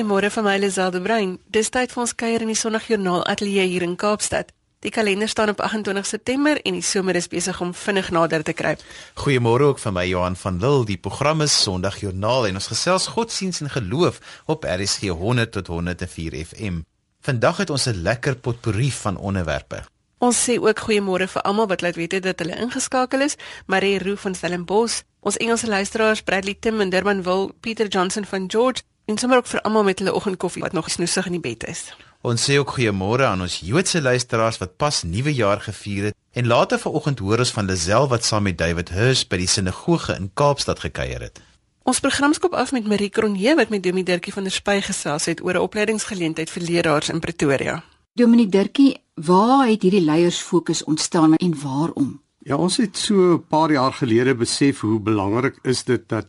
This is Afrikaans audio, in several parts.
Goeiemôre van my Liselde Brein. Dis tyd vir ons kuier in die Sondagjoernaal Ateljee hier in Kaapstad. Die kalender staan op 28 September en die somer is besig om vinnig nader te kruip. Goeiemôre ook van my Johan van Lille. Die program is Sondagjoernaal en ons gesels godsdiens en geloof op RSG 100 tot 104 FM. Vandag het ons 'n lekker potpourri van onderwerpe. Ons sê ook goeiemôre vir almal wat laat weet dat hulle ingeskakel is. Marie Roo van Stellenbosch, ons Engelse luisteraars Bradley Tim in Durbanville, Pieter Johnson van George en sommer ook vir almal met hulle oggendkoffie wat nog snoesig in die bed is. Ons sê ook goeiemôre aan ons Joodse luisteraars wat pas nuwe jaar gevier het en later vanoggend hoor ons van Lisel wat saam met David Hurst by die sinagoge in Kaapstad gekuier het. Ons program skop af met Marie Kronje wat met Dominee Dirkie van der Spy gesels het oor 'n opleidingsgeleentheid vir leraars in Pretoria. Dominee Dirkie, waar het hierdie leiersfokus ontstaan en waarom? Ja, ons het so 'n paar jaar gelede besef hoe belangrik is dit dat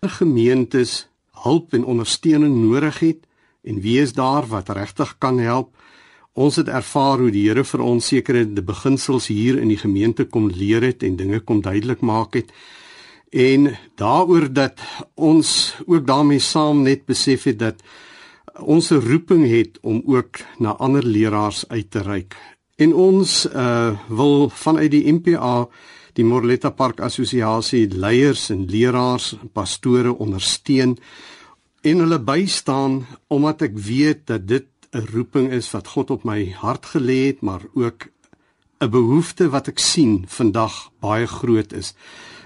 gemeentes hulp en ondersteuning nodig het en wie is daar wat regtig kan help? Ons het ervaar hoe die Here vir ons sekere die beginsels hier in die gemeente kom leer het en dinge kom duidelik maak het. En daaroor dat ons ook daarmee saam net besef het dat ons 'n roeping het om ook na ander leraars uit te reik. En ons uh wil vanuit die MPA die Morletta Park Assosiasie leiers en leraars en pastore ondersteun en hulle bystaan omdat ek weet dat dit 'n roeping is wat God op my hart gelê het, maar ook 'n behoefte wat ek sien vandag baie groot is.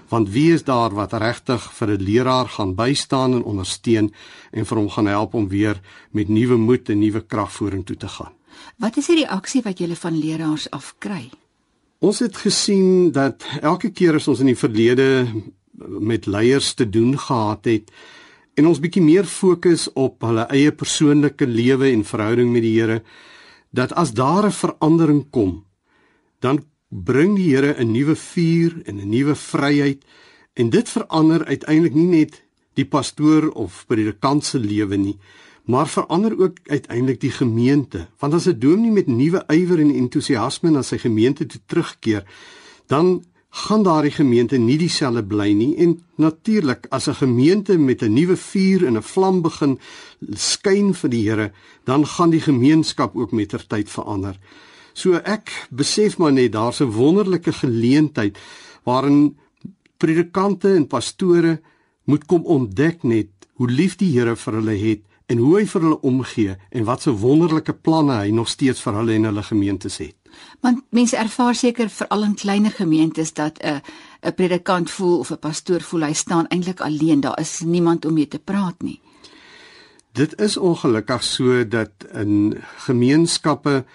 Want wie is daar wat regtig vir 'n leraar gaan bystaan en ondersteun en vir hom gaan help om weer met nuwe moed en nuwe krag vorentoe te gaan? Wat is die reaksie wat julle van leraars afkry? Ons het gesien dat elke keer as ons in die verlede met leiers te doen gehad het, en ons bietjie meer fokus op hulle eie persoonlike lewe en verhouding met die Here dat as daar 'n verandering kom dan bring die Here 'n nuwe vuur en 'n nuwe vryheid en dit verander uiteindelik nie net die pastoor of predikant se lewe nie maar verander ook uiteindelik die gemeente want as 'n dominee met nuwe ywer en entoesiasme na sy gemeente toe terugkeer dan gaan daardie gemeente nie dieselfde bly nie en natuurlik as 'n gemeente met 'n nuwe vuur en 'n vlam begin skyn vir die Here, dan gaan die gemeenskap ook met ter tyd verander. So ek besef maar net daar's 'n wonderlike geleentheid waarin predikante en pastore moet kom ontdek net hoe lief die Here vir hulle het en hoe hy vir hulle omgee en wat so wonderlike planne hy nog steeds vir hulle en hulle gemeentes het. Want mense ervaar seker veral in kleiner gemeentes dat 'n 'n predikant voel of 'n pastoor voel hy staan eintlik alleen, daar is niemand om mee te praat nie. Dit is ongelukkig so dat in gemeenskappe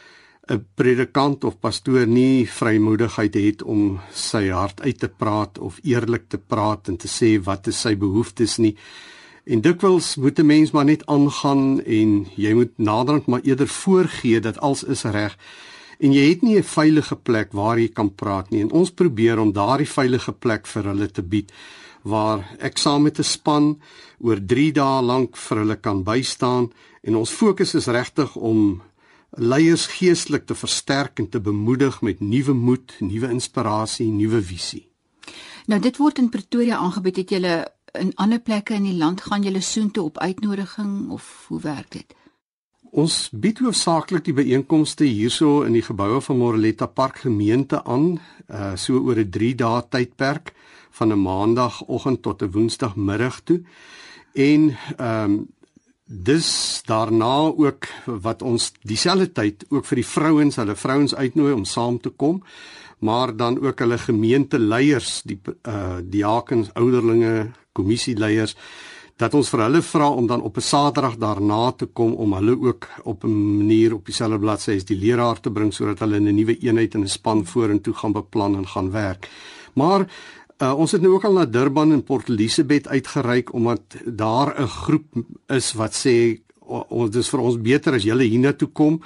'n predikant of pastoor nie vrymoedigheid het om sy hart uit te praat of eerlik te praat en te sê wat is sy behoeftes nie. En dikwels moet 'n mens maar net aangaan en jy moet naderhand maar eerder voorgee dat alles is reg. En jy het nie 'n veilige plek waar jy kan praat nie. En ons probeer om daardie veilige plek vir hulle te bied waar ek saam met 'n span oor 3 dae lank vir hulle kan bystaan. En ons fokus is regtig om leiers geestelik te versterk en te bemoedig met nuwe moed, nuwe inspirasie, nuwe visie. Nou dit word in Pretoria aangebied. Het julle in ander plekke in die land gaan julle soontoe op uitnodiging of hoe werk dit? Ons bied hoofsaaklik die byeenkomste hierso in die geboue van Moreletta Park gemeente aan, uh so oor 'n 3 dae tydperk van 'n maandagooggend tot 'n woensdagmiddag toe. En ehm um, dis daarna ook wat ons dieselfde tyd ook vir die vrouens, hulle vrouens uitnooi om saam te kom, maar dan ook hulle gemeenteleiers, die uh diakens, ouderlinge, kommissieleiers dat ons vir hulle vra om dan op 'n Saterdag daarna te kom om hulle ook op 'n manier op dieselfde bladsy as die leraar te bring sodat hulle 'n nuwe eenheid en 'n span vorentoe gaan beplan en gaan werk. Maar uh, ons het nou ook al na Durban en Port Elizabeth uitgereik omdat daar 'n groep is wat sê ons dis vir ons beter as julle hiernatoe kom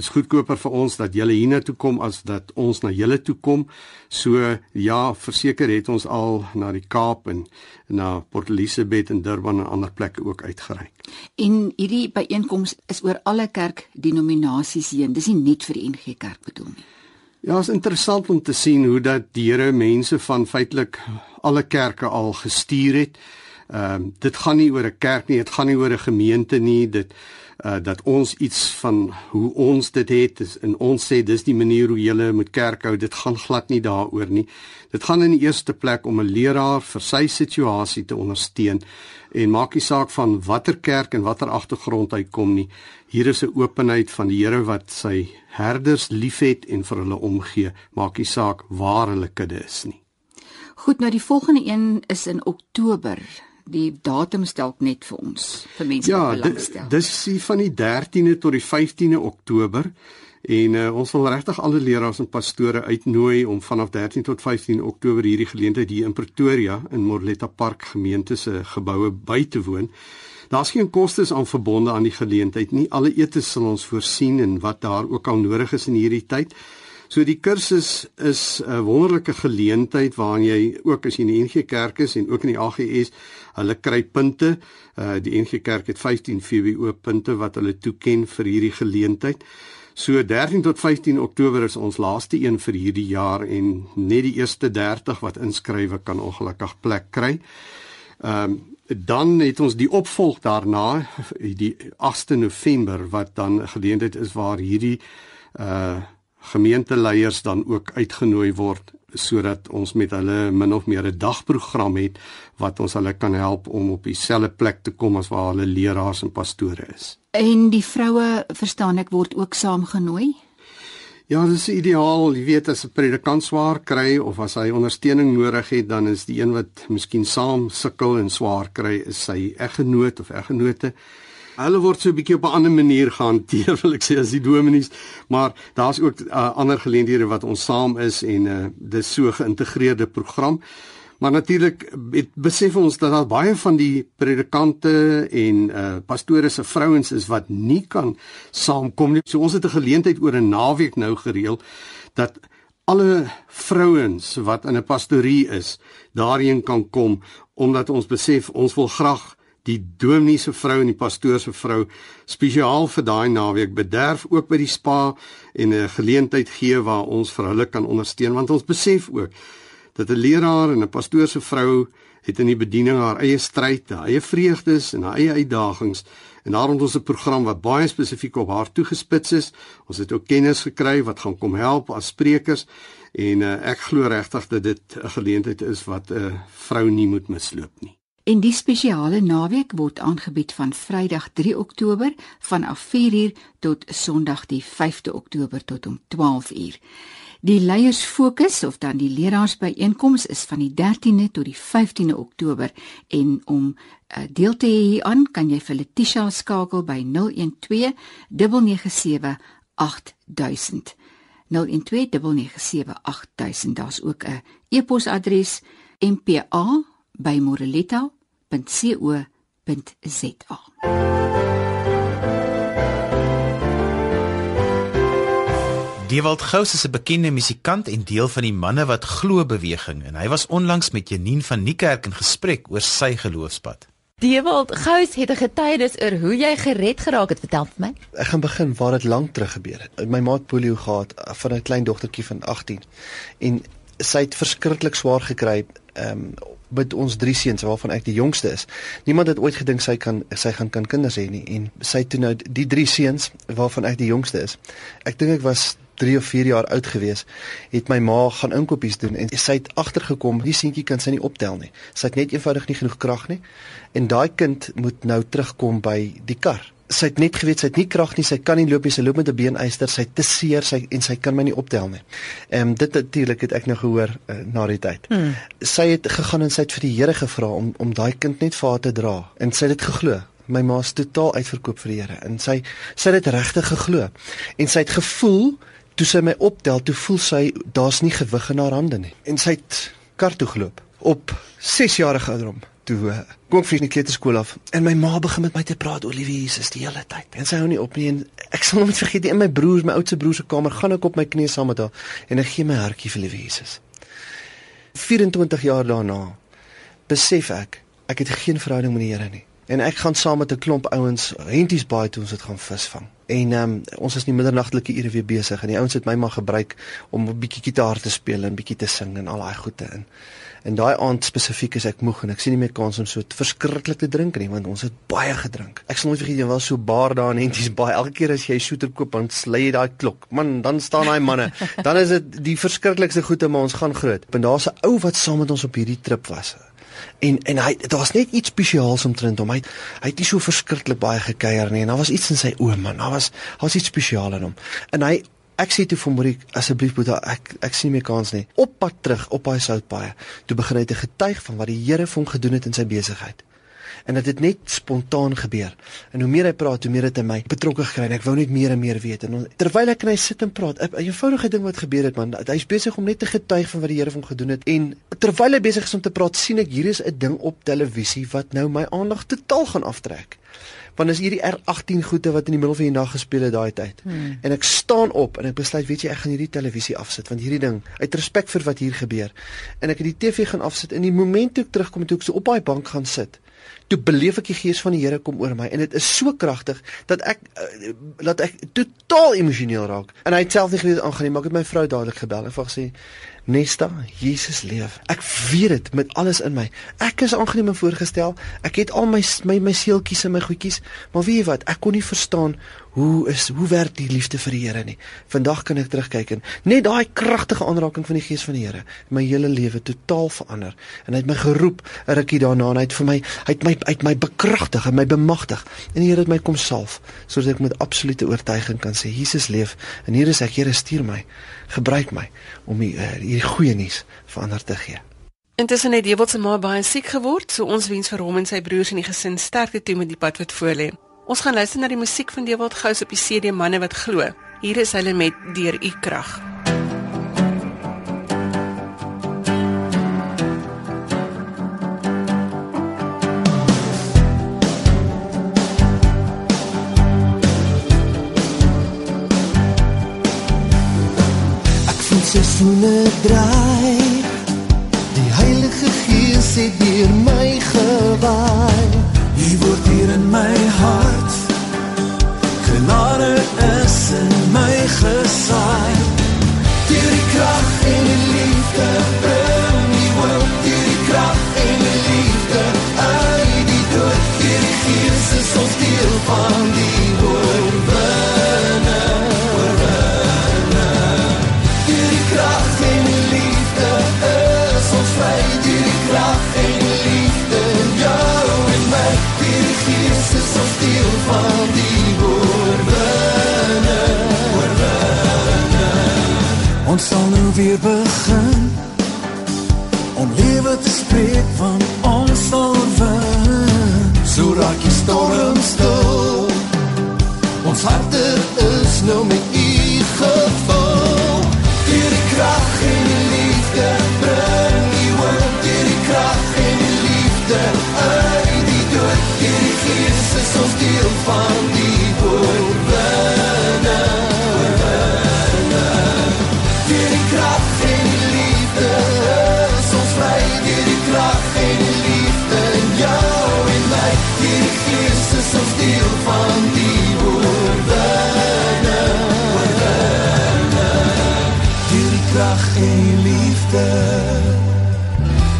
is goedkoper vir ons dat julle hiernatoe kom as dat ons na julle toe kom. So ja, verseker het ons al na die Kaap en na Port Elizabeth en Durban en ander plekke ook uitgereik. En hierdie byeenkoms is oor alle kerkdenominasies heen. Dis nie net vir die NG Kerk bedoel nie. Ja, is interessant om te sien hoe dat die Here mense van feitelik alle kerke al gestuur het Ehm um, dit gaan nie oor 'n kerk nie, dit gaan nie oor 'n gemeente nie, dit uh dat ons iets van hoe ons dit het is in ons sê dis die manier hoe jy moet kerk hou. Dit gaan glad nie daaroor nie. Dit gaan in die eerste plek om 'n leraar vir sy situasie te ondersteun en maak nie saak van watter kerk en watter agtergrond hy kom nie. Hier is 'n openheid van die Here wat sy herders liefhet en vir hulle omgee. Maak nie saak waar hulle kudde is nie. Goed, nou die volgende een is in Oktober. Die datum stel net vir ons vir mense ja, wat belangstel. Ja, dis van die 13de tot die 15de Oktober. En uh, ons wil regtig alle leraars en pastore uitnooi om vanaf 13 tot 15 Oktober hierdie geleentheid hier in Pretoria in Morletta Park gemeente se geboue by te woon. Daar's geen kostes aan verbonde aan die geleentheid nie. Alle etes sal ons voorsien en wat daar ook al nodig is in hierdie tyd. So die kursus is 'n wonderlike geleentheid waarin jy ook as jy in die NG Kerk is en ook in die AGS, hulle kry punte. Uh die NG Kerk het 15 VWO punte wat hulle toeken vir hierdie geleentheid. So 13 tot 15 Oktober is ons laaste een vir hierdie jaar en net die eerste 30 wat inskrywe kan ongelukkig plek kry. Ehm um, dan het ons die opvolg daarna die 8de November wat dan 'n geleentheid is waar hierdie uh gemeenteleiers dan ook uitgenooi word sodat ons met hulle min of meer 'n dagprogram het wat ons hulle kan help om op dieselfde plek te kom as waar hulle leraars en pastore is. En die vroue, verstaan ek, word ook saamgenooi? Ja, dit is ideaal. Jy weet as 'n predikant swaar kry of as hy ondersteuning nodig het, dan is die een wat miskien saam sukkel en swaar kry, is sy eggenoot of eggenote. Hulle word so 'n bietjie op 'n ander manier gehanteer, wil ek sê as die dominees, maar daar's ook uh, ander geleenthede wat ons saam is en uh, dis so geïntegreerde program. Maar natuurlik besef ons dat daar baie van die predikante en uh pastore se vrouens is wat nie kan saamkom nie. So ons het 'n geleentheid oor 'n naweek nou gereël dat alle vrouens wat in 'n pastorie is, daarheen kan kom omdat ons besef ons wil graag die dominee se vrou en die pastoor se vrou spesiaal vir daai naweek bederf ook by die spa en 'n geleentheid gee waar ons vir hulle kan ondersteun want ons besef ook dat 'n leraar en 'n pastoor se vrou het in die bediening haar eie stryd, haar eie vreugdes en haar eie uitdagings en daarom het ons 'n program wat baie spesifiek op haar toegespits is. Ons het ook kennis gekry wat gaan kom help as sprekers en uh, ek glo regtig dat dit 'n geleentheid is wat 'n uh, vrou nie moet misloop nie. En die spesiale naweek word aangebied van Vrydag 3 Oktober vanaf 4uur tot Sondag die 5de Oktober tot om 12uur. Die leiers fokus of dan die leraarsbyeenkoms is van die 13de tot die 15de Oktober en om uh, deel te hê hieraan kan jy vir Letitia skakel by 012 997 8000. 012 997 8000. Daar's ook 'n e-posadres mpa@morelita.co.za. Dewald Gous is 'n bekende musikant en deel van die manne wat glo beweging en hy was onlangs met Janine van Niekerk in gesprek oor sy geloofspad. Dewald Gous het 'n getuienis oor hoe jy gered geraak het, vertel vir my. Ek gaan begin waar dit lank terug gebeur het. My ma het polio gehad van 'n klein dogtertjie van 18 en sy het verskriklik swaar gekry ehm um, met ons drie seuns waarvan ek die jongste is. Niemand het ooit gedink sy kan sy gaan kan kinders hê nie en sy toe nou die drie seuns waarvan ek die jongste is. Ek dink ek was 3 of 4 jaar oud gewees, het my ma gaan inkopies doen en sy het agtergekom, die seentjie kan sy nie optel nie. Sy het net eenvoudig nie genoeg krag nie. En daai kind moet nou terugkom by die kar. Sy het net geweet sy het nie krag nie, sy kan nie loop nie, sy loop met 'n beenyster, sy te seer, sy en sy kan my nie optel nie. Ehm um, dit natuurlik het ek nou gehoor uh, na die tyd. Hmm. Sy het gegaan en sy het vir die Here gevra om om daai kind net vir haar te dra en sy het dit geglo my ma is totaal uitverkoop vir die Here en sy sy het dit regtig geglo en sy het gevoel toe sy my optel, toe voel sy daar's nie gewig in haar hande nie. En sy het kar toe geloop op 6 jarige ouderdom. Toe kom ek vir die kleuterskool af en my ma begin met my te praat oor liewe Jesus die hele tyd. En sy hou nie op nie en ek sal nooit vergeet nie in my broer, my oudste broer se kamer gaan ek op my knieë saam met haar en ek gee my hartjie vir liewe Jesus. 24 jaar daarna besef ek ek het geen verhouding met die Here nie. En ek gaan saam met 'n klomp ouens Henties Baai toe ons dit gaan visvang. En um, ons is nie middernagtelike ure weer besig en die ouens het my maar gebruik om 'n bietjie gitaar te speel en bietjie te sing en al daai goede in. En daai aand spesifiek is ek moeg en ek sien nie meer kans om so verskriklik te drink nie want ons het baie gedrink. Ek sal nooit vergeet jy was so baar daar in Henties Baai. Elke keer as jy shooter koop dan slay jy daai klok. Man, dan staan daai manne. Dan is dit die verskriklikste goede maar ons gaan groot. En daar's 'n ou wat saam met ons op hierdie trip was. En en hy daar's net iets spesiaals omtrent hom. Hy hy het nie so verskriklik baie gekuier nie en daar was iets in sy oë man. Daar was daar was iets spesiaal in hom. En hy ek sê toe vir Marie asseblief Boeta ek ek sien nie meer kans nie. Op pad terug op daai soutpaaie. Toe begin hy te getuig van wat die Here vir hom gedoen het in sy besigheid en dit het net spontaan gebeur. En hoe meer hy praat, hoe meer dit in my betrokke gekry en ek wou net meer en meer weet. En terwyl ek en hy sit en praat, 'n eenvoudige ding wat gebeur het man, hy's besig om net te getuig van wat die Here vir hom gedoen het en terwyl hy besig is om te praat, sien ek hier is 'n ding op televisie wat nou my aandag totaal gaan aftrek. Want is hierdie R18 goede wat in die middel van die nag gespeel het daai tyd. Hmm. En ek staan op en ek besluit, weet jy, ek gaan hierdie televisie afsit want hierdie ding, uit respek vir wat hier gebeur. En ek het die TV gaan afsit en die oomblik toe ek terugkom toe ek so op daai bank gaan sit toe beleef ek die gees van die Here kom oor my en dit is so kragtig dat ek uh, dat ek totaal emosioneel raak. En hy het self nie geweet aangaan nie, maar ek het my vrou dadelik gebel en vir gesê Nesta, Jesus leef. Ek weet dit met alles in my. Ek is aangeneem en voorgestel. Ek het al my my my seeltjies en my goedjies, maar weet jy wat? Ek kon nie verstaan hoe is hoe werk die liefde vir die Here nie. Vandag kan ek terugkyk en net daai kragtige aanraking van die Gees van die Here my hele lewe totaal verander. En hy het my geroep 'n rukkie daarna en hy het vir my hy het my uit my bekragtig en my bemagtig. En die Here het my kom salf sodat ek met absolute oortuiging kan sê Jesus leef en hier is ek, Here stuur my. Gebruik my om die uh, hierdie goeie nuus vir ander te gee. Intussen het Dewald se ma baie siek geword, so ons wens vir hom en sy broers en die gesin sterkte toe met die pad wat voorlê. Ons gaan luister na die musiek van Dewald Gous op die CD Manne wat glo. Hier is hulle met Deur U krag. Voel seisoene draai. Die Heilige Gees het deur my gewaai. U word hier in my hart. Genade is in my gesaai.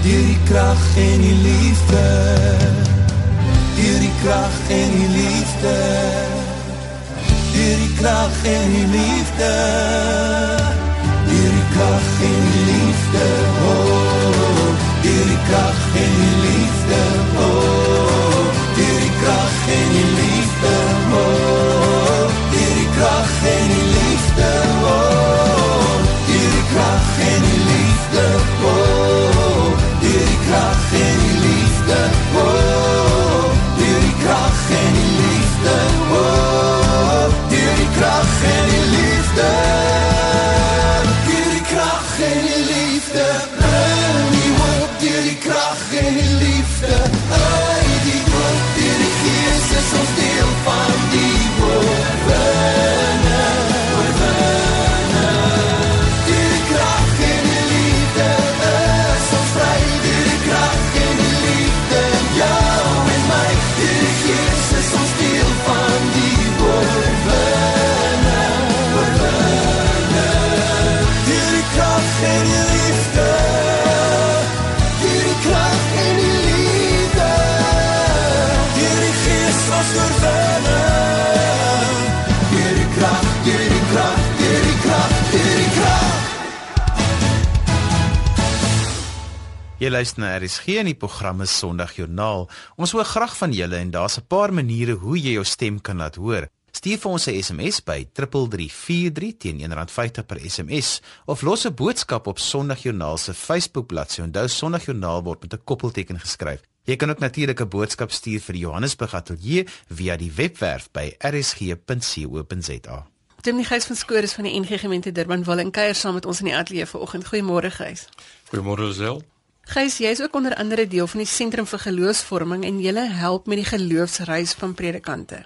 Deur die krag en die liefde. Deur die krag en die liefde. Deur die krag en die liefde. Deur die krag en die liefde. Oh, deur die krag en die liefde. Oh, deur die krag en die liefde. Jy luister na RSG en die program is Sondagjoernaal. Ons hoor graag van julle en daar's 'n paar maniere hoe jy jou stem kan laat hoor. Stuur vir ons 'n SMS by 3343 teen R1.50 per SMS of los 'n boodskap op Sondagjoernaal se Facebookbladsy. Onthou Sondagjoernaal word met 'n koppelteken geskryf. Jy kan ook natuurlik 'n boodskap stuur vir die Johannesburg Ateljee via die webwerf by rsg.co.za. Tim die Gys van Skoor is van die NG Gemeente Durban wil en kuier saam met ons in die ateljee vanoggend. Goeiemôre Gys. Goeiemôre Zel. Gys, jy is ook onder andere deel van die Sentrum vir Geloofsvorming en jy help met die geloofsreis van predikante.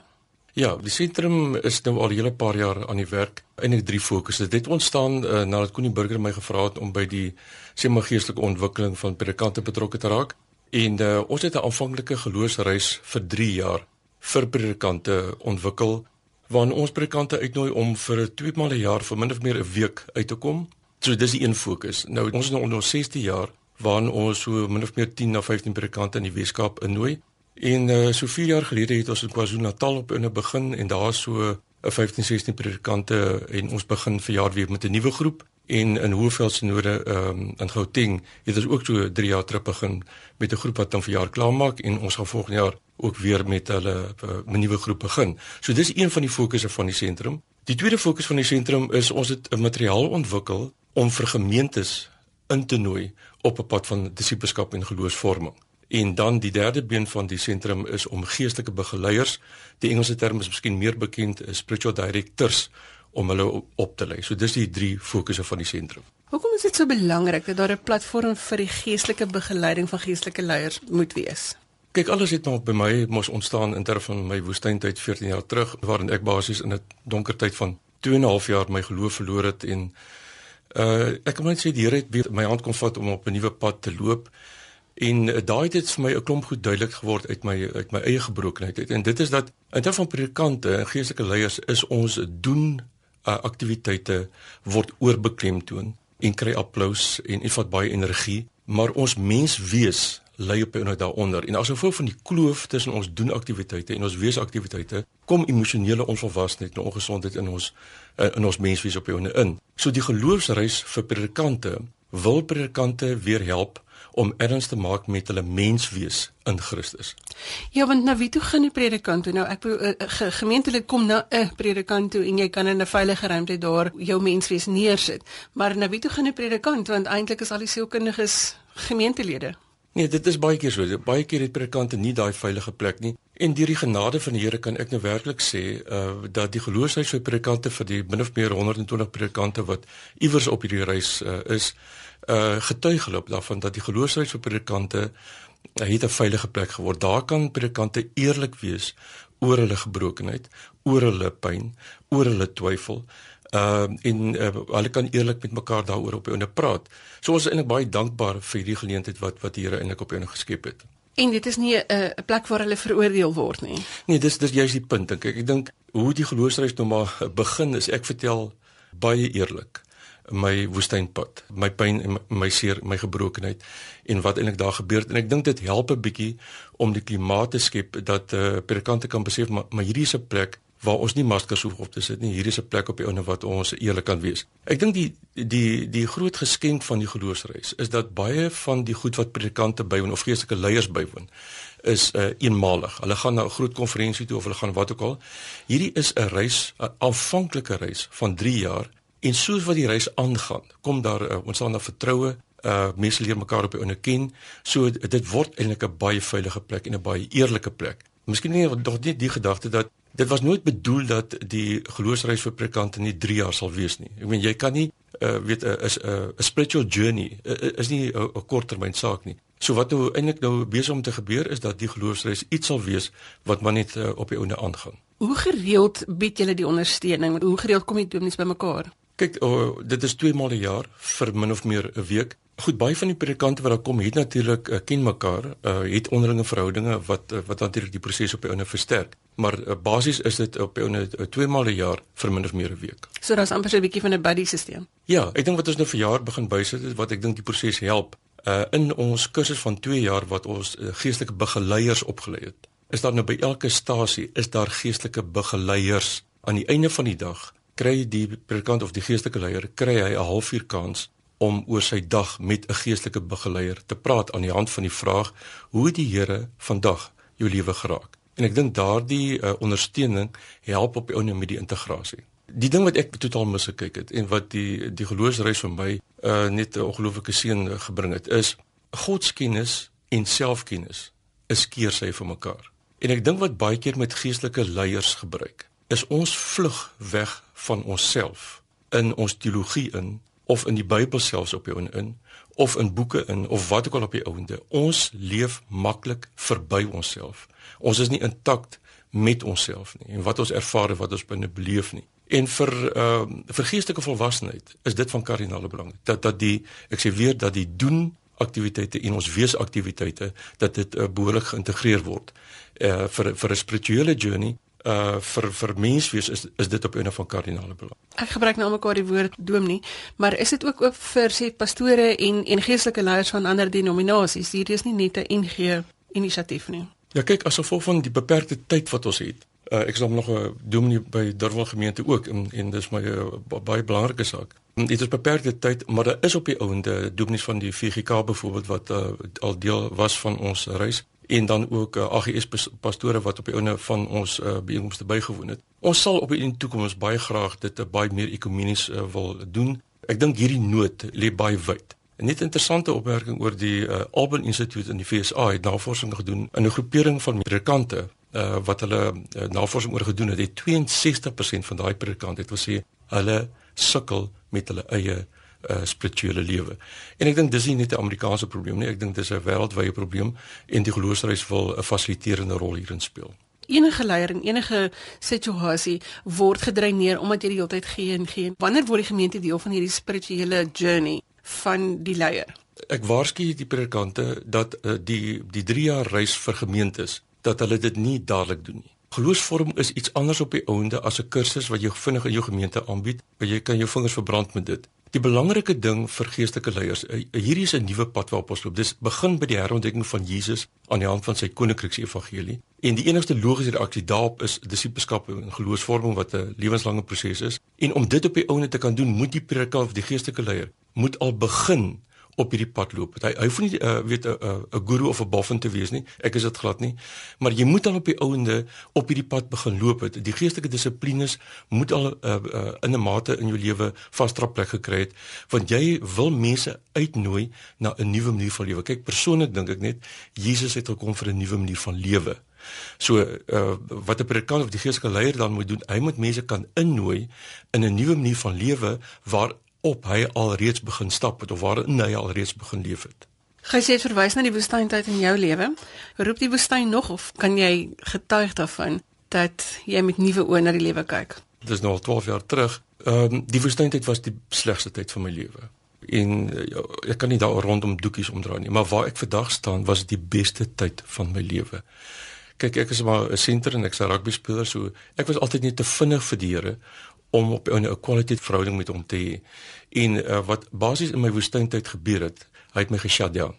Ja, die sentrum is nou al 'n hele paar jaar aan die werk en ek drie fokusse. Dit het ontstaan uh, nadat Koenie Burger my gevra het om by die sema geestelike ontwikkeling van predikante betrokke te raak. En uh, ons het 'n aanvanklike geloofsreis vir 3 jaar vir predikante ontwikkel waarin ons predikante uitnooi om vir 2 maande 'n jaar vir min of meer 'n week uit te kom. So dis die een fokus. Nou ons is nou onder 16 jaar waarin ons so min of meer 10 na 15 predikante in die Weskaap innooi. En uh, so 4 jaar gelede het ons in KwaZulu-Natal op 'n begin en daar so 'n 15 16 predikante en ons begin verjaar weer met 'n nuwe groep en in Hoëveld-Sinode ehm um, in Gauteng het ons ook so 3 jaar terug begin met 'n groep wat dan verjaar klaarmaak en ons gaan volgende jaar ook weer met hulle uh, 'n nuwe groep begin. So dis een van die fokusse van die sentrum. Die tweede fokus van die sentrum is ons het 'n materiaal ontwikkel om vir gemeentes in te nooi op 'n pad van disippelskap en geloofsvorming. En dan die derde been van die sentrum is om geestelike begeleiers, die Engelse term is miskien meer bekend as spiritual directors om hulle op te lei. So dis die drie fokusse van die sentrum. Hoekom is dit so belangrik dat daar 'n platform vir die geestelike begeleiding van geestelike leiers moet wees? Kyk, alles het nou by my mos ontstaan in terme van my woestyntyd 14 jaar terug waarin ek basies in 'n donker tyd van 2 en 'n half jaar my geloof verloor het en Uh ek kan net sê die Here het weer my hand kom vat om op 'n nuwe pad te loop. En uh, daai het vir my 'n klomp goed duidelik geword uit my uit my eie gebrokenheid uit. En dit is dat in terme van predikante en geestelike leiers is ons doen uh, aktiwiteite word oorbeklemtoon en kry applous en dit vat baie energie, maar ons mens wees lê op onder daaronder. En as gevolg van die kloof tussen ons doen aktiwiteite en ons wees aktiwiteite, kom emosionele onvolwassenheid en ongesondheid in ons uh, in ons menswees op onder in. So die geloofsreis vir predikante wil predikante weer help om erns te maak met hulle menswees in Christus. Ja, want nou wie toe gaan die predikant toe? Nou ek uh, ge gemeentelik kom na 'n uh, predikant toe en jy kan in 'n veilige ruimte daar jou menswees neersit. Maar nou wie toe gaan die predikant want eintlik is al die sielkundiges gemeentelede. Nee, dit is baie keer so. Baie keer het predikante nie daai veilige plek nie. En deur die genade van die Here kan ek nou werklik sê, uh dat die geloofshuis vir predikante vir die min of meer 120 predikante wat iewers op hierdie reis uh, is, uh getuig geloop daarvan dat die geloofshuis vir predikante uh, het 'n veilige plek geword. Daar kan predikante eerlik wees oor hulle gebrokenheid, oor hulle pyn, oor hulle twyfel uh en uh, hulle kan eerlik met mekaar daaroor op onder praat. So ons is eintlik baie dankbaar vir hierdie geleentheid wat wat die Here eintlik op onder geskep het. En dit is nie 'n uh, plek waar hulle veroordeel word nie. Nee, dis dis juist die punt dink ek. Ek dink hoe die geloofsreis nou maar begin is ek vertel baie eerlik my woestynpad, my pyn en my, my seer, my gebrokenheid en wat eintlik daar gebeur het en ek dink dit help 'n bietjie om die klimaat te skep dat eh uh, predikante kan besef maar, maar hierdie is 'n plek waar ons nie maskers hoef op te sit nie. Hier is 'n plek op die ouene wat ons eerlik kan wees. Ek dink die die die groot geskenk van die geloofsreis is dat baie van die goed wat predikante bywoon of geestelike leiers bywoon is uh, eenmalig. Hulle gaan na 'n groot konferensie toe of hulle gaan wat ook al. Hierdie is 'n reis, 'n aanvanklike reis van 3 jaar en soos wat die reis aangaan, kom daar uh, ons sal na vertroue uh mense leer mekaar op ouene ken. So dit word eintlik 'n baie veilige plek en 'n baie eerlike plek. Miskien nie nog nie die gedagte dat dit was nooit bedoel dat die geloofsreis vir predikante nie 3 jaar sal wees nie. Ek meen jy kan nie uh, weet 'n uh, 'n uh, spiritual journey uh, is nie 'n uh, korttermyn saak nie. So wat nou eintlik nou besig om te gebeur is dat die geloofsreis iets sal wees wat maar net uh, op die ouene aangaan. Hoe gereeld bied julle die ondersteuning? Hoe gereeld kom die dominees bymekaar? Kyk, oh, dit is 2 maal 'n jaar vir min of meer 'n week. Goed, baie van die predikante wat daar kom, het natuurlik uh, ken mekaar, uh, het onderlinge verhoudinge wat uh, wat natuurlik die proses op die ouene versterk. Maar uh, basies is dit op die ouene uh, 2 maal 'n jaar vir min of meer 'n week. So daar's amper so 'n bietjie van 'n buddy stelsel. Ja, ek dink wat ons nou vir jaar begin bysit is wat ek dink die proses help. Uh in ons kursus van 2 jaar wat ons uh, geestelike begeleiers opgelei het. Is daar nou by elke stasie is daar geestelike begeleiers aan die einde van die dag kry die predikant of die geestelike leier kry hy 'n halfuur kans om oor sy dag met 'n geestelike begeleier te praat aan die hand van die vraag: Hoe die Here vandag jou lewe geraak? En ek dink daardie uh, ondersteuning help op die ou met die integrasie. Die ding wat ek totaal misgekyk het en wat die die geloofsreis vir my uh, net 'n ongelooflike seën gebring het, is godskennis en selfkennis is keersy vir mekaar. En ek dink wat baie keer met geestelike leiers gebruik, is ons vlug weg van onsself in ons teologie in of in die Bybel selfs op die ouen in of in boeke in of wat ook al op die ouende. Ons leef maklik verby onsself. Ons is nie intakt met onsself nie en wat ons ervaar en wat ons binne beleef nie. En vir ehm uh, vir geestelike volwassenheid is dit van kardinale belang dat dat die ek sê weer dat die doen aktiwiteite en ons weesaktiwiteite dat dit uh, behoorlik geïntegreer word. Uh vir vir 'n spirituele journey uh vir vir menswees is is dit op 'n van kardinale belang. Ek gebruik nou mekaar die woord dominee, maar is dit ook oop vir sê pastore en en geestelike leiers van ander denominasies? Hier is nie net 'n NG inisiatief nie. Ja kyk, as gevolg van die beperkte tyd wat ons het. Uh ek is nog 'n dominee by Durban gemeente ook en en dis my uh, baie belangrike saak. Dit is beperkte tyd, maar daar is op die ouende dominees van die VGK byvoorbeeld wat uh, al deel was van ons reis en dan ook uh, AGS pastore wat op die ouene van ons uh, byeenkomste bygewoon het. Ons sal op die toekoms baie graag dit uh, baie meer ekumenies uh, wil doen. Ek dink hierdie nood lê baie wyd. 'n Net interessante opmerking oor die uh, Alban Institute in die VSA het navorsing gedoen in 'n groepering van predikante uh, wat hulle uh, navorsing oor gedoen het. Het 62% van daai predikante het gesê hulle sukkel met hulle eie uh, spirituele lewe. En ek dink dis nie net 'n Amerikaanse probleem nie, ek dink dis 'n wêreldwye probleem en die geloofsreis wil 'n fasiliterende rol hierin speel. Enige leier in enige situasie word gedreineer omdat jy die hele tyd gee en gee. Wanneer word die gemeente deel van hierdie spirituele journey van die leier? Ek waarsku die predikante dat uh, die die 3 jaar reis vir gemeentes dat hulle dit nie dadelik doen nie. Geloofsvorm is iets anders op die ouende as 'n kursus wat jy vinnig in jou gemeente aanbied, waar jy kan jou vingers verbrand met dit. Die belangrike ding vir geestelike leiers, eh, hierdie is 'n nuwe pad waarop ons loop. Dis begin by die herontdekking van Jesus aan die hand van sy koninkryks evangelie. En die enigste logiese reaksie daarop is disippelskap en geloofsvorming wat 'n lewenslange proses is. En om dit op die ouene te kan doen, moet die predikant of die geestelike leier moet al begin op hierdie pad loop. Hy hy hoef nie uh, weet 'n uh, 'n uh, guru of 'n boffin te wees nie. Ek is dit glad nie. Maar jy moet al op die ouende op hierdie pad begin loop. Het. Die geestelike dissiplines moet al uh, uh, in 'n mate in jou lewe vasdra plek gekry het want jy wil mense uitnooi na 'n nuwe manier van lewe. Kyk, persoonlik dink ek net Jesus het gekom vir 'n nuwe manier van lewe. So uh, wat 'n predikant of die geestelike leier dan moet doen, hy moet mense kan innooi in 'n nuwe manier van lewe waar op hy alreeds begin stap het of waarin hy alreeds begin leef het. Jy sê verwys na die woestyntyd in jou lewe. Roep die woestyn nog of kan jy getuig daarvan dat jy met nuwe oë na die lewe kyk? Dit is nou al 12 jaar terug. Ehm um, die woestyntyd was die slegste tyd van my lewe. En uh, ek kan nie daar rondom doekies omdraai nie, maar waar ek vandag staan was die beste tyd van my lewe. Kyk, ek is maar 'n senter en ek's 'n rugby speler, so ek was altyd net te vinnig vir die Here om op 'n kwaliteit verhouding met hom te hê. En uh, wat basies in my woestyntyd gebeur het, hy het my geshut down.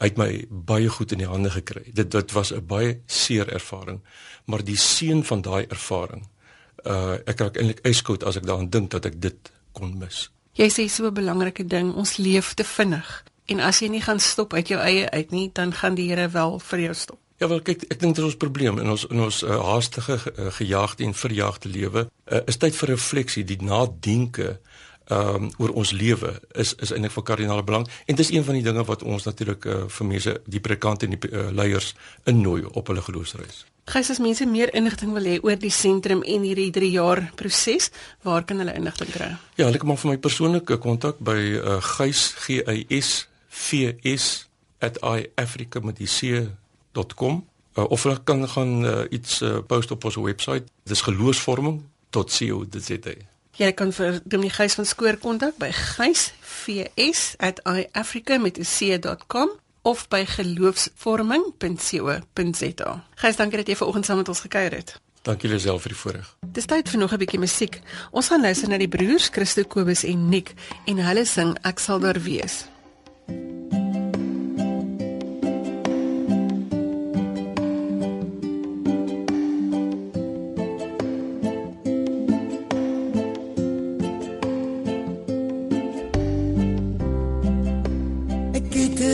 Hy het my baie goed in die hande gekry. Dit dit was 'n baie seer ervaring, maar die seën van daai ervaring, uh ek raak eintlik yskoud as ek daaraan dink dat ek dit kon mis. Jy sê so 'n belangrike ding, ons leef te vinnig. En as jy nie gaan stop uit jou eie uit nie, dan gaan die Here wel vir jou stop. Ja wel kyk ek dink dit is ons probleem in ons in ons uh, haastige uh, gejaagde en verjaagde lewe uh, is tyd vir refleksie die nadenke ehm um, oor ons lewe is is eintlik van kardinale belang en dit is een van die dinge wat ons natuurlik uh, vir mense die predikante en die uh, leiers innooi op hulle geloofsreis. Gys as mense meer inligting wil hê oor die sentrum en hierdie 3 jaar proses, waar kan hulle inligting kry? Ja, hulle kan maar vir my persoonlike kontak by uh, gys g y s v s @iafrica www.geloofsvorming.com uh, of hulle kan gaan uh, iets uh, post op ons webwerf. Dis geloofsvorming.co.za. Jy kan vir Dominee Gys van Skoor kontak by gysvs@iafrica met 'n c.com of by geloofsvorming.co.za. Gys, dankie dat jy vanoggend saam met ons gekuier het. Dankie julle self vir die voorreg. Dis tyd vir nog 'n bietjie musiek. Ons gaan luister na die broers Christo Kobus en Nick en hulle sing Ek sal daar wees. verkeerde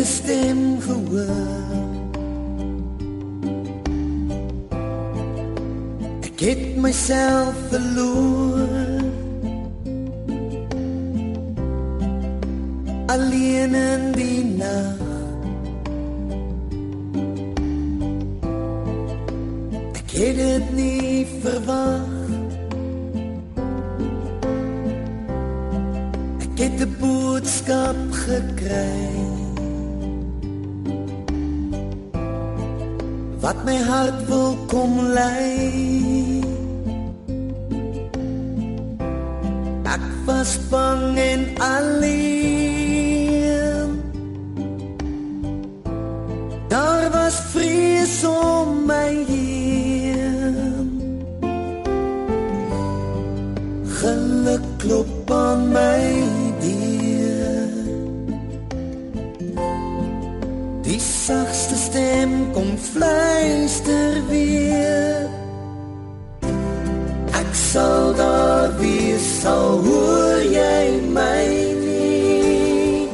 stem gehoor. Ek het myself verloor. Sal hoor jy my nie.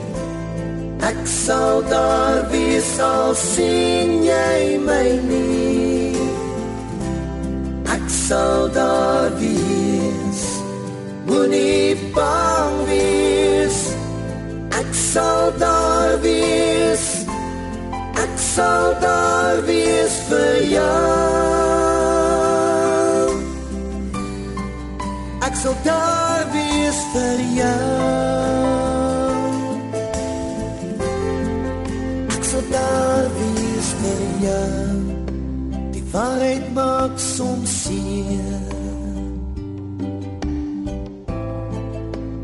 Ek sal daar wees, sal sien jy my nie. Ek sal daar wees, moenie bang wees. Ek sal daar wees. Ek sal daar wees vir jou. Sal daar wees vir jou. Ek sal daar wees vir jou. Die waarheid maak soms seer.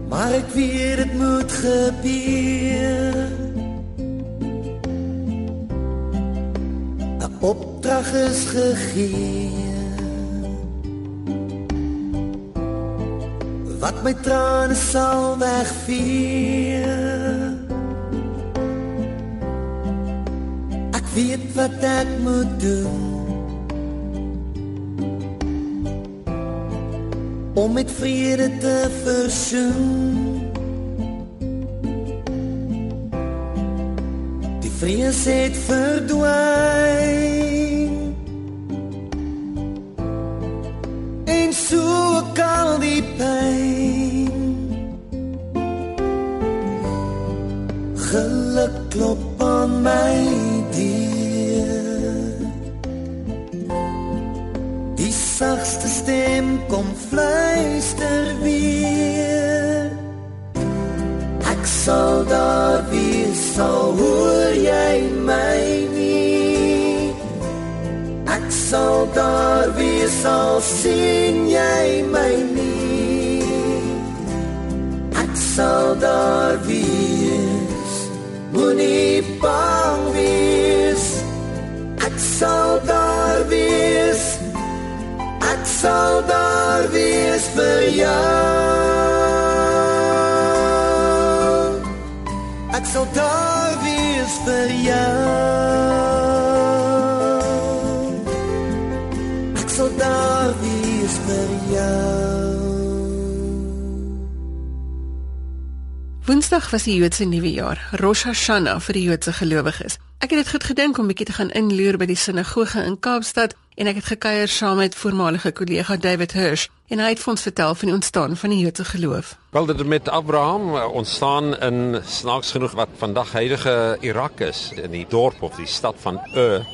Maar ek weet dit moet gebeur. 'n Opdrag is gegee. Wat my trane sal wegvee. Ek weet wat ek moet doen. Om met vrede te versoen. Die vrees het verdwyn. Stem kom fluister weer. Ek sal daar wees, sal hoor jy my nie. Ek sal daar wees, sal sien jy my nie. Ek sal daar wees, moenie daar wees vir jou. Ek sal daar wees vir jou. Ek sal daar wees vir jou. Woensdag was die Joodse nuwe jaar, Rosh Hashanah vir die Joodse gelowiges. Ek het dit goed gedink om bietjie te gaan inloer by die sinagoge in Kaapstad en ek het gekuier saam met voormalige kollega David Hirsch en hy het vir ons vertel van die ontstaan van die Joodse geloof. Wel dit met Abraham eh, ontstaan in snaaks genoeg wat vandag huidige Irak is, in die dorp of die stad van Ur.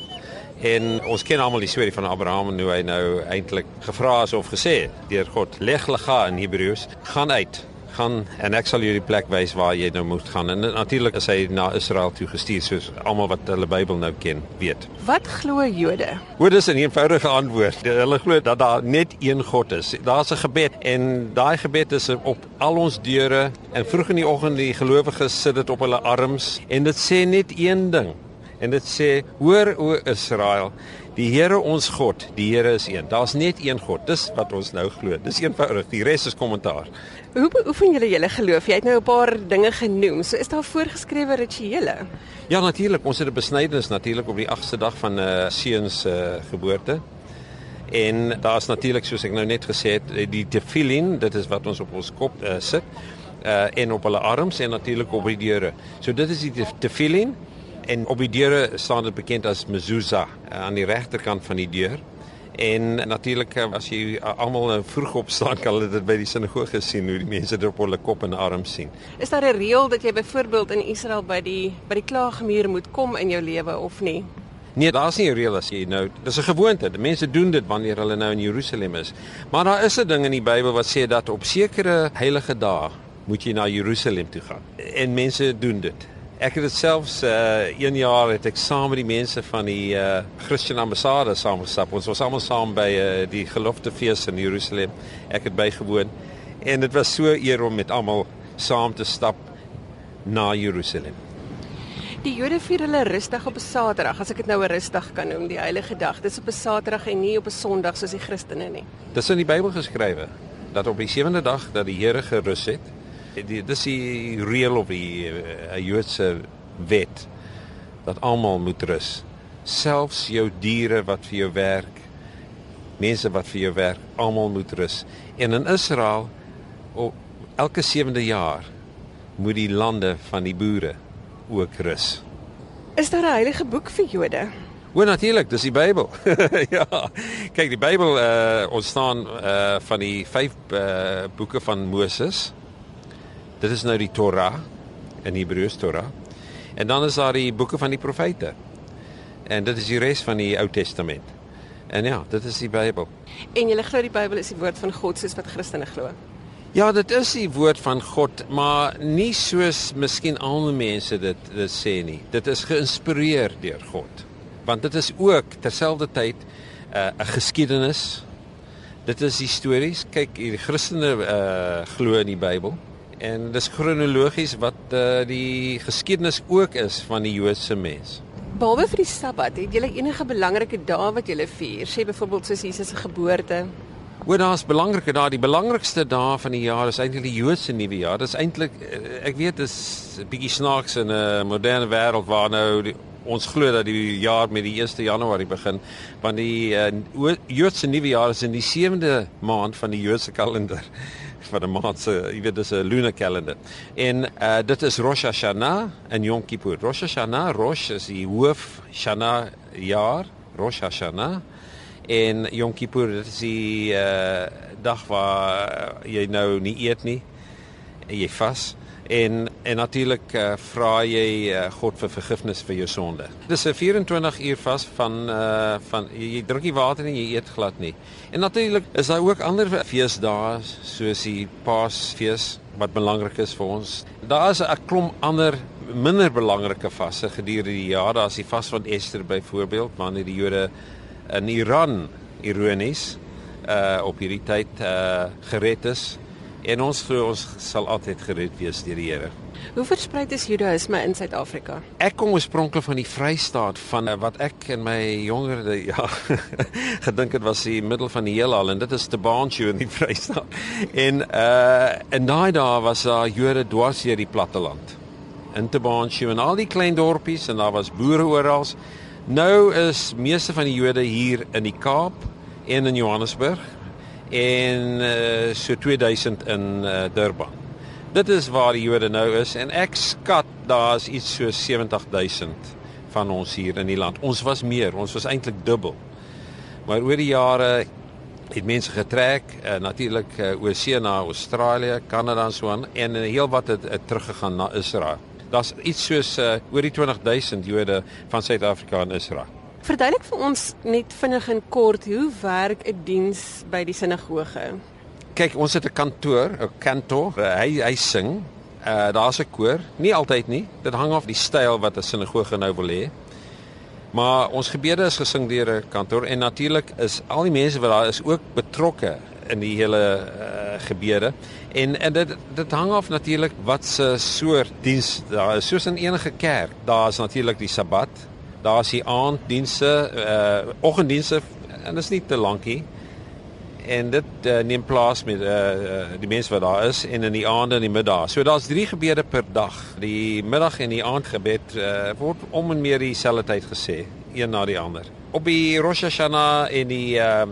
En ons ken almal die storie van Abraham en hoe hy nou eintlik gevra is of gesê deur God, "Leg lega in Hebreëus, gaan uit, gaan en ek sal jou die plek wys waar jy nou moet gaan." En natuurlik is hy na Israel toe gestuur soos almal wat hulle Bybel nou ken, weet. Wat glo Jode? Hoor dis 'n eenvoudige antwoord. Hulle glo dat daar net een God is. Daar's 'n gebed en daai gebed is op al ons deure en vroeg in die oggend die gelowiges sit dit op hulle arms en dit sê net een ding. En dit sê: "Hoor o Israel, die Here ons God, die Here is een. Daar's net een God. Dis wat ons nou glo. Dis eenvoudig. Die res is kommentaar." Hoe beoefen julle julle geloof? Jy het nou 'n paar dinge genoem. So is daar voorgeskrewe rituele? Ja, natuurlik. Ons het 'n besnydenis natuurlik op die 8ste dag van 'n uh, seun se uh, geboorte. En daar's natuurlik soos ek nou net gesê het, die tefillin, dit is wat ons op ons kop uh, sit, uh en op hulle arms en natuurlik op die deure. So dit is die tef- tefillin En op die deure staan dit bekend as mezuzah uh, aan die regterkant van die deur. En natuurlik as jy almal vroeg opstaan kan hulle dit by die sinagoge sien hoe die mense dit op hulle kop en arms sien. Is daar 'n reël dat jy byvoorbeeld in Israel by die by die klaagmuur moet kom in jou lewe of nie? Nee, daar's nie 'n reël as jy nou. Dis 'n gewoonte. Die mense doen dit wanneer hulle nou in Jerusalem is. Maar daar is 'n ding in die Bybel wat sê dat op sekere heilige dae moet jy na Jerusalem toe gaan. En mense doen dit. Ek het dit selfs uh een jaar het ek saam met die mense van die uh Christian ambassade saamgestap. Ons was almal saam by uh die gelofte fees in Jerusalem. Ek het bygewoon en dit was so eer om met almal saam te stap na Jerusalem. Die Jode vier hulle rustig op 'n Saterdag, as ek dit nou 'n rustig kan noem, die heilige dag. Dis op 'n Saterdag en nie op 'n Sondag soos die Christene nie. Dis in die Bybel geskrywe dat op die sewende dag dat die Here gerus het die dis die reël of die uh, Joodse wet dat almal moet rus. Selfs jou diere wat vir jou werk, mense wat vir jou werk, almal moet rus. En in Israel op elke sewende jaar moet die lande van die boere ook rus. Is daar 'n heilige boek vir Jode? O, natuurlik, dis die Bybel. ja. Kyk, die Bybel uh ontstaan uh van die vyf uh boeke van Moses. Dit is nou die Torah in Hebreëus Torah. En dan is daar die boeke van die profete. En dit is die res van die Ou Testament. En ja, dit is die Bybel. En jy glo die Bybel is die woord van God soos wat Christene glo. Ja, dit is die woord van God, maar nie soos miskien ander mense dit dit sê nie. Dit is geïnspireer deur God. Want dit is ook terselfdertyd uh, 'n uh, geskiedenis. Dit is histories. Kyk, die Christene uh, glo in die Bybel en dis kronologies wat uh, die geskiedenis ook is van die Joodse mens. Behalwe vir die Sabbat, het julle enige belangrike dae wat julle vier? Sê byvoorbeeld soos Jesus se geboorte. Oor daar's belangrike dae, die belangrikste dae van die jaar is eintlik die Joodse nuwe jaar. Dis eintlik eh, ek weet dis 'n bietjie snaaks in 'n moderne wêreld waar nou die, ons glo dat die jaar met die 1 Januarie begin, want die uh, Joodse nuwe jaar is in die 7de maand van die Joodse kalender van 'n maand se, jy weet dis 'n lunar kalender. En uh dit is Rosh Hashanah en Yom Kippur. Rosh Hashanah, Rosh is die hoof Shana jaar, Rosh Hashanah en Yom Kippur dit is die uh dag waar jy nou nie eet nie en jy vas en en natuurlik uh, vra jy uh, God vir vergifnis vir jou sonde. Dis 'n 24 uur vas van uh van jy, drink nie water nie, jy eet glad nie. En natuurlik is daar ook ander feesdae soos die Paasfees wat belangrik is vir ons. Daar is 'n klomp ander minder belangrike vasse gedurende die jaar. Daar's die vas van Ester byvoorbeeld, wanneer die Jode in Iran ironies uh op hierdie tyd uh gered is en ons glo ons sal altyd gered wees deur die Here. Hoe versprei is Judaïsme in Suid-Afrika? Ek kom oorspronklik van die Vrystaat van eh, wat ek in my jonger ja gedink het was die middel van die heelal en dit is Baantjie in die Vrystaat. En uh in daai dae was daar Jode dwars deur die platteland. In te Baantjie en al die klein dorpies en daar was boere oral. Nou is meeste van die Jode hier in die Kaap en in Johannesburg en uh, so 2000 in uh, Durban. Dit is waar die Jode nou is en ek skat daar's iets so 70000 van ons hier in die land. Ons was meer, ons was eintlik dubbel. Maar oor die jare het mense getrek, uh, natuurlik uh, oorsee na Australië, Kanada en so aan en uh, heelwat het, het teruggegaan na Israel. Daar's iets soos uh, oor die 20000 Jode van Suid-Afrika in Israel. Verduidelik vir ons net vinnig en kort hoe werk 'n diens by die sinagoge? Kyk, ons het 'n kantoor, 'n kantoor. Hy hy sing. Uh daar's 'n koor. Nie altyd nie. Dit hang af die styl wat 'n sinagoge nou wil hê. Maar ons gebede is gesing deur 'n kantoor en natuurlik is al die mense wat daar is ook betrokke in die hele uh, gebede. En en dit dit hang af natuurlik wat se soort diens daar is. Soos in enige kerk, daar is natuurlik die Sabbat daar's die aanddienste, uh oggenddienste en dit is nie te lankie. En dit uh, neem plaas met uh die mense wat daar is en in die aande en die middag. So daar's 3 gebede per dag. Die middag en die aandgebed uh word om en meer dieselfde tyd gesê, een na die ander. Op die Rosh Hashanah en die uh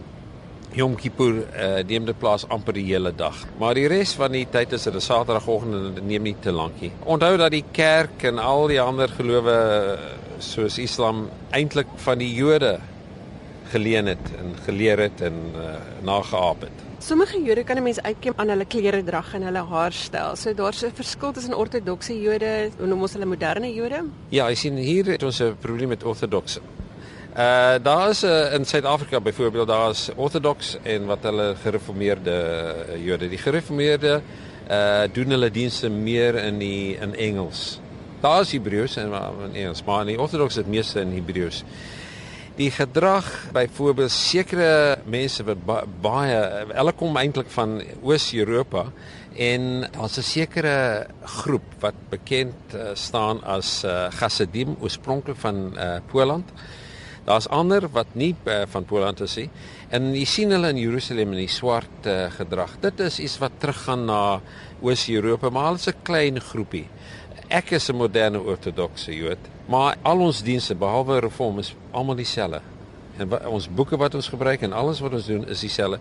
Yom Kippur uh, neem dit plaas amper die hele dag. Maar die res van die tyd is dit 'n Saterdagoggend en dit neem nie te lank nie. Onthou dat die kerk en al die ander gelowe soos Islam eintlik van die Jode geleen het en geleer het en uh, nageaap het. Sommige Jode kan 'n mens uitkiem aan hulle klere drag en hulle haarstyl. So daar's 'n verskil tussen ortodokse Jode, hoe noem ons hulle moderne Jode? Ja, jy sien hier het ons 'n probleem met ortodokse. Uh daar is uh, in Suid-Afrika byvoorbeeld daar is ortodoks en wat hulle gereformeerde Jode. Die gereformeerde uh doen hulle dienste meer in die in Engels. Daar is Hebreëus en in Engels, maar in die ortodoks is dit meeste in Hebreëus die gedrag byvoorbeeld sekere mense wat ba baie hulle kom eintlik van Oos-Europa en daar's 'n sekere groep wat bekend uh, staan as uh, Hasidim oorspronklik van uh, Poland. Daar's ander wat nie uh, van Poland is nie en jy sien hulle in Jerusalem in die swart uh, gedrag. Dit is iets wat teruggaan na Oos-Europa, maar hulle is 'n klein groepie. Ek is 'n moderne ortodokse Jood, maar al ons dienste behalwe reform is almal dieselfde. En wat, ons boeke wat ons gebruik en alles wat ons doen is dieselfde.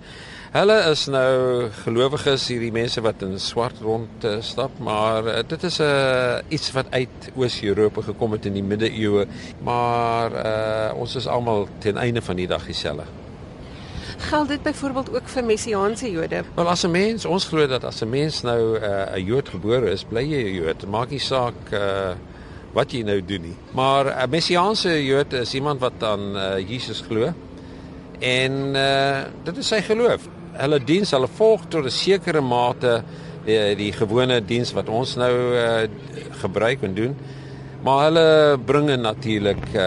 Hulle is nou gelowiges hierdie mense wat in swart rond uh, stap, maar uh, dit is 'n uh, iets wat uit Oos-Europa gekom het in die middeleeue, maar uh, ons is almal ten einde van die dag dieselfde. Geld dit byvoorbeeld ook vir messiaanse Jode? Wel as 'n mens, ons glo dat as 'n mens nou 'n uh, Jood gebore is, bly jy 'n Jood. Maak nie saak uh, wat jy nou doen nie. Maar 'n messiaanse Jood is iemand wat aan uh, Jesus glo. En uh, dit is sy geloof. Hulle diens, hulle volg tot 'n sekere mate die, die gewone diens wat ons nou uh, gebruik en doen. Maar hulle bring natuurlik uh,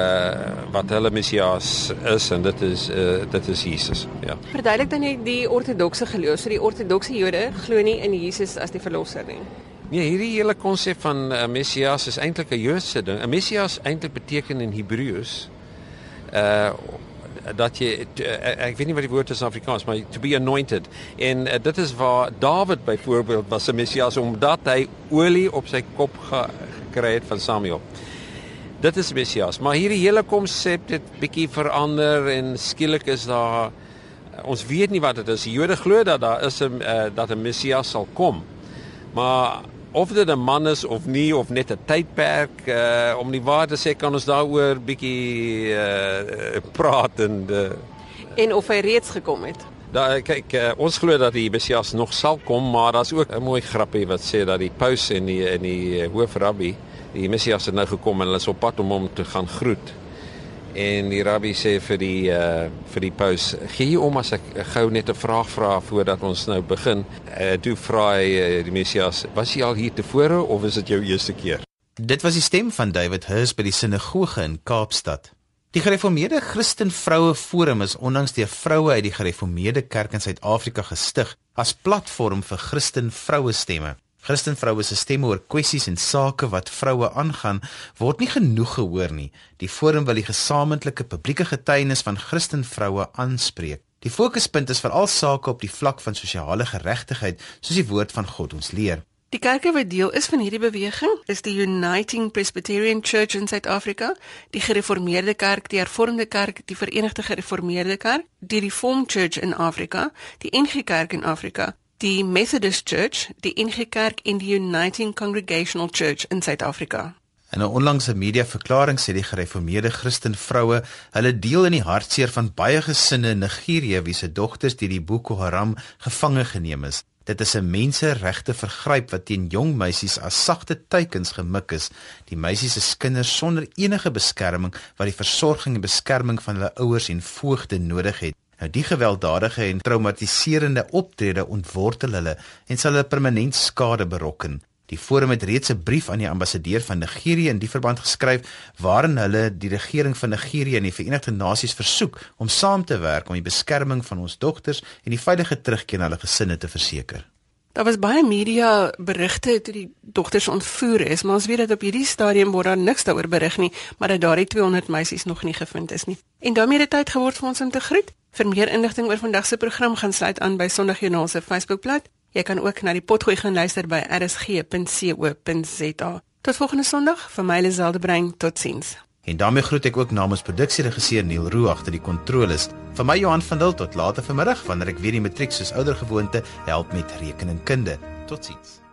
wat hulle Messias is en dit is uh, dit is Jesus. Ja. Verduidelik dan net die ortodokse geloof. So die ortodokse Jode glo nie in Jesus as die verlosser nie. Nee, hierdie hele konsep van uh, Messias is eintlik 'n Joodse ding. 'n Messias eintlik beteken in Hebreëus uh dat jy uh, ek weet nie wat die woord is in Afrikaans maar to be anointed en uh, dit is waar Dawid byvoorbeeld was 'n Messias omdat hy olie op sy kop ge gekry het van Samuel. Dit is Messias, maar hierdie hele konsep het bietjie verander en skielik is daar ons weet nie wat dit is. Jode glo dat daar is 'n uh, dat 'n Messias sal kom. Maar of dit 'n man is of nie of net 'n tydperk uh, om die waarheid te sê kan ons daaroor bietjie uh, praat en uh, en of hy reeds gekom het. Daar kyk uh, ons glo dat die Messias nog sal kom, maar daar's ook 'n mooi grappie wat sê dat die paus en die en die hoofrabbi, die Messias het nou gekom en hulle is op pad om hom te gaan groet. En die rabbi sê vir die uh, vir die paus, "Gee hier om as ek gou net 'n vraag vra voordat ons nou begin." Uh, toe vra hy uh, die Messias, "Was jy al hier tevore of is dit jou eerste keer?" Dit was die stem van David Hurst by die sinagoge in Kaapstad. Die Gereformeerde Christen Vroue Forum is onlangs deur vroue uit die Gereformeerde Kerk in Suid-Afrika gestig as platform vir Christen vroue stemme. Christen vroue se stemme oor kwessies en sake wat vroue aangaan, word nie genoeg gehoor nie. Die forum wil die gesamentlike publieke getuienis van Christen vroue aanspreek. Die fokuspunt is veral sake op die vlak van sosiale geregtigheid, soos die woord van God ons leer. Die kerke wat deel is van hierdie beweging is die Uniting Presbyterian Church in Suid-Afrika, die Gereformeerde Kerk, die Hervormde Kerk, die Verenigde Gereformeerde Kerk, die Reformed Church in Afrika, die NG Kerk in Afrika, die Methodist Church, die NG Kerk en die Uniting Congregational Church in Suid-Afrika. In 'n onlangse media-verklaring sê die gereformeerde Christen vroue, hulle deel in die hartseer van baie gesinne in Nigerië wie se dogters deur die Boko Haram gevange geneem is. Dit is 'n menseregte vergryp wat teen jong meisies as sagte teikens gemik is. Die meisies is kinders sonder enige beskerming wat die versorging en beskerming van hulle ouers en voogde nodig het. Nou die gewelddadige en traumatiserende optrede ontwortel hulle en sal hulle permanent skade berokken. Die forum het reeds 'n brief aan die ambassadeur van Nigerië in die verband geskryf waarin hulle die regering van Nigerië en die Verenigde Nasies versoek om saam te werk om die beskerming van ons dogters en die veilige terugkeer na hulle gesinne te verseker. Daar was baie media berigte toe die dogters ontvoer is, maar ons weet dat op hierdie stadium word daar niks daaroor berig nie, maar dat daardie 200 meisies nog nie gevind is nie. En daarmee het dit tyd geword vir ons om te groet. Vir meer inligting oor vandag se program gaan sluit aan by Sondagjoernaal se Facebookblad. Jy kan ook na die potgooi gaan luister by rsg.co.za. Tot volgende Sondag, vir my Liselde Brein, totsiens. En daarmee groet ek ook namens produksieregisseur Neil Roo agter die kontroles. Vir my Johan van Dil tot later vanmiddag wanneer ek weer die matriek soos ouer gewoonte help met rekeningkunde. Totsiens.